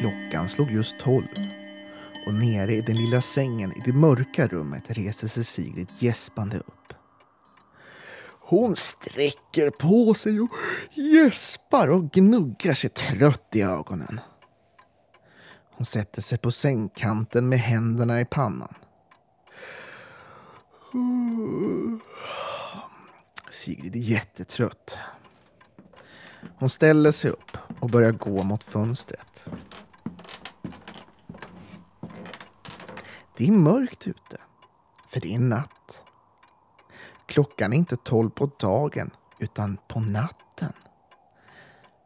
Klockan slog just tolv och nere i den lilla sängen i det mörka rummet reser sig Sigrid gäspande upp. Hon sträcker på sig och gäspar och gnuggar sig trött i ögonen. Hon sätter sig på sängkanten med händerna i pannan. Sigrid är jättetrött. Hon ställer sig upp och börjar gå mot fönstret. Det är mörkt ute, för det är natt. Klockan är inte tolv på dagen, utan på natten.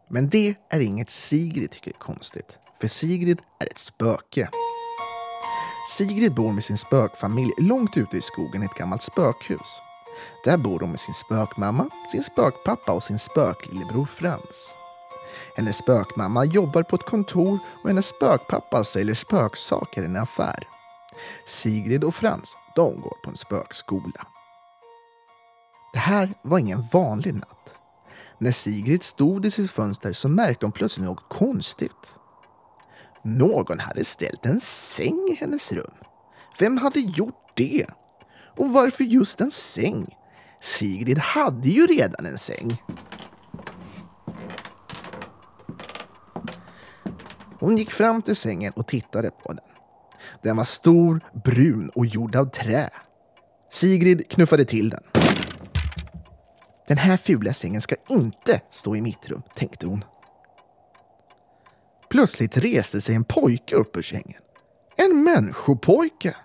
Men det är inget Sigrid tycker är konstigt, för Sigrid är ett spöke. Sigrid bor med sin spökfamilj långt ute i skogen i ett gammalt spökhus. Där bor hon med sin spökmamma, sin spökpappa och sin spöklillebror Frans. Hennes spökmamma jobbar på ett kontor och hennes spökpappa säljer spöksaker i en affär. Sigrid och Frans, de går på en spökskola. Det här var ingen vanlig natt. När Sigrid stod i sitt fönster så märkte hon plötsligt något konstigt. Någon hade ställt en säng i hennes rum. Vem hade gjort det? Och varför just en säng? Sigrid hade ju redan en säng. Hon gick fram till sängen och tittade på den. Den var stor, brun och gjord av trä. Sigrid knuffade till den. Den här fula sängen ska inte stå i mitt rum, tänkte hon. Plötsligt reste sig en pojke upp ur sängen. En människopojke.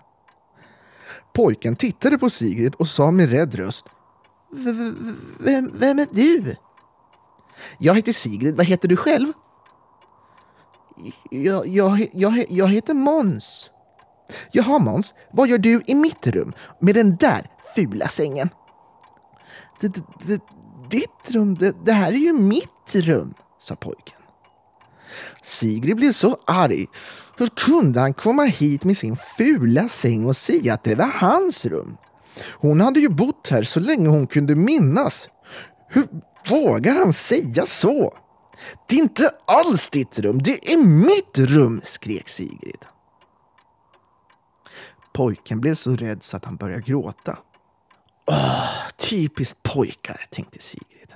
Pojken tittade på Sigrid och sa med rädd röst. Vem, vem är du? Jag heter Sigrid. Vad heter du själv? Jag, jag, jag, jag heter Måns. Jaha Måns, vad gör du i mitt rum med den där fula sängen? D -d -d ditt rum? Det, det här är ju mitt rum, sa pojken. Sigrid blev så arg. Hur kunde han komma hit med sin fula säng och säga att det var hans rum? Hon hade ju bott här så länge hon kunde minnas. Hur vågar han säga så? Det är inte alls ditt rum, det är mitt rum, skrek Sigrid. Pojken blev så rädd så att han började gråta. Åh, typiskt pojkar, tänkte Sigrid.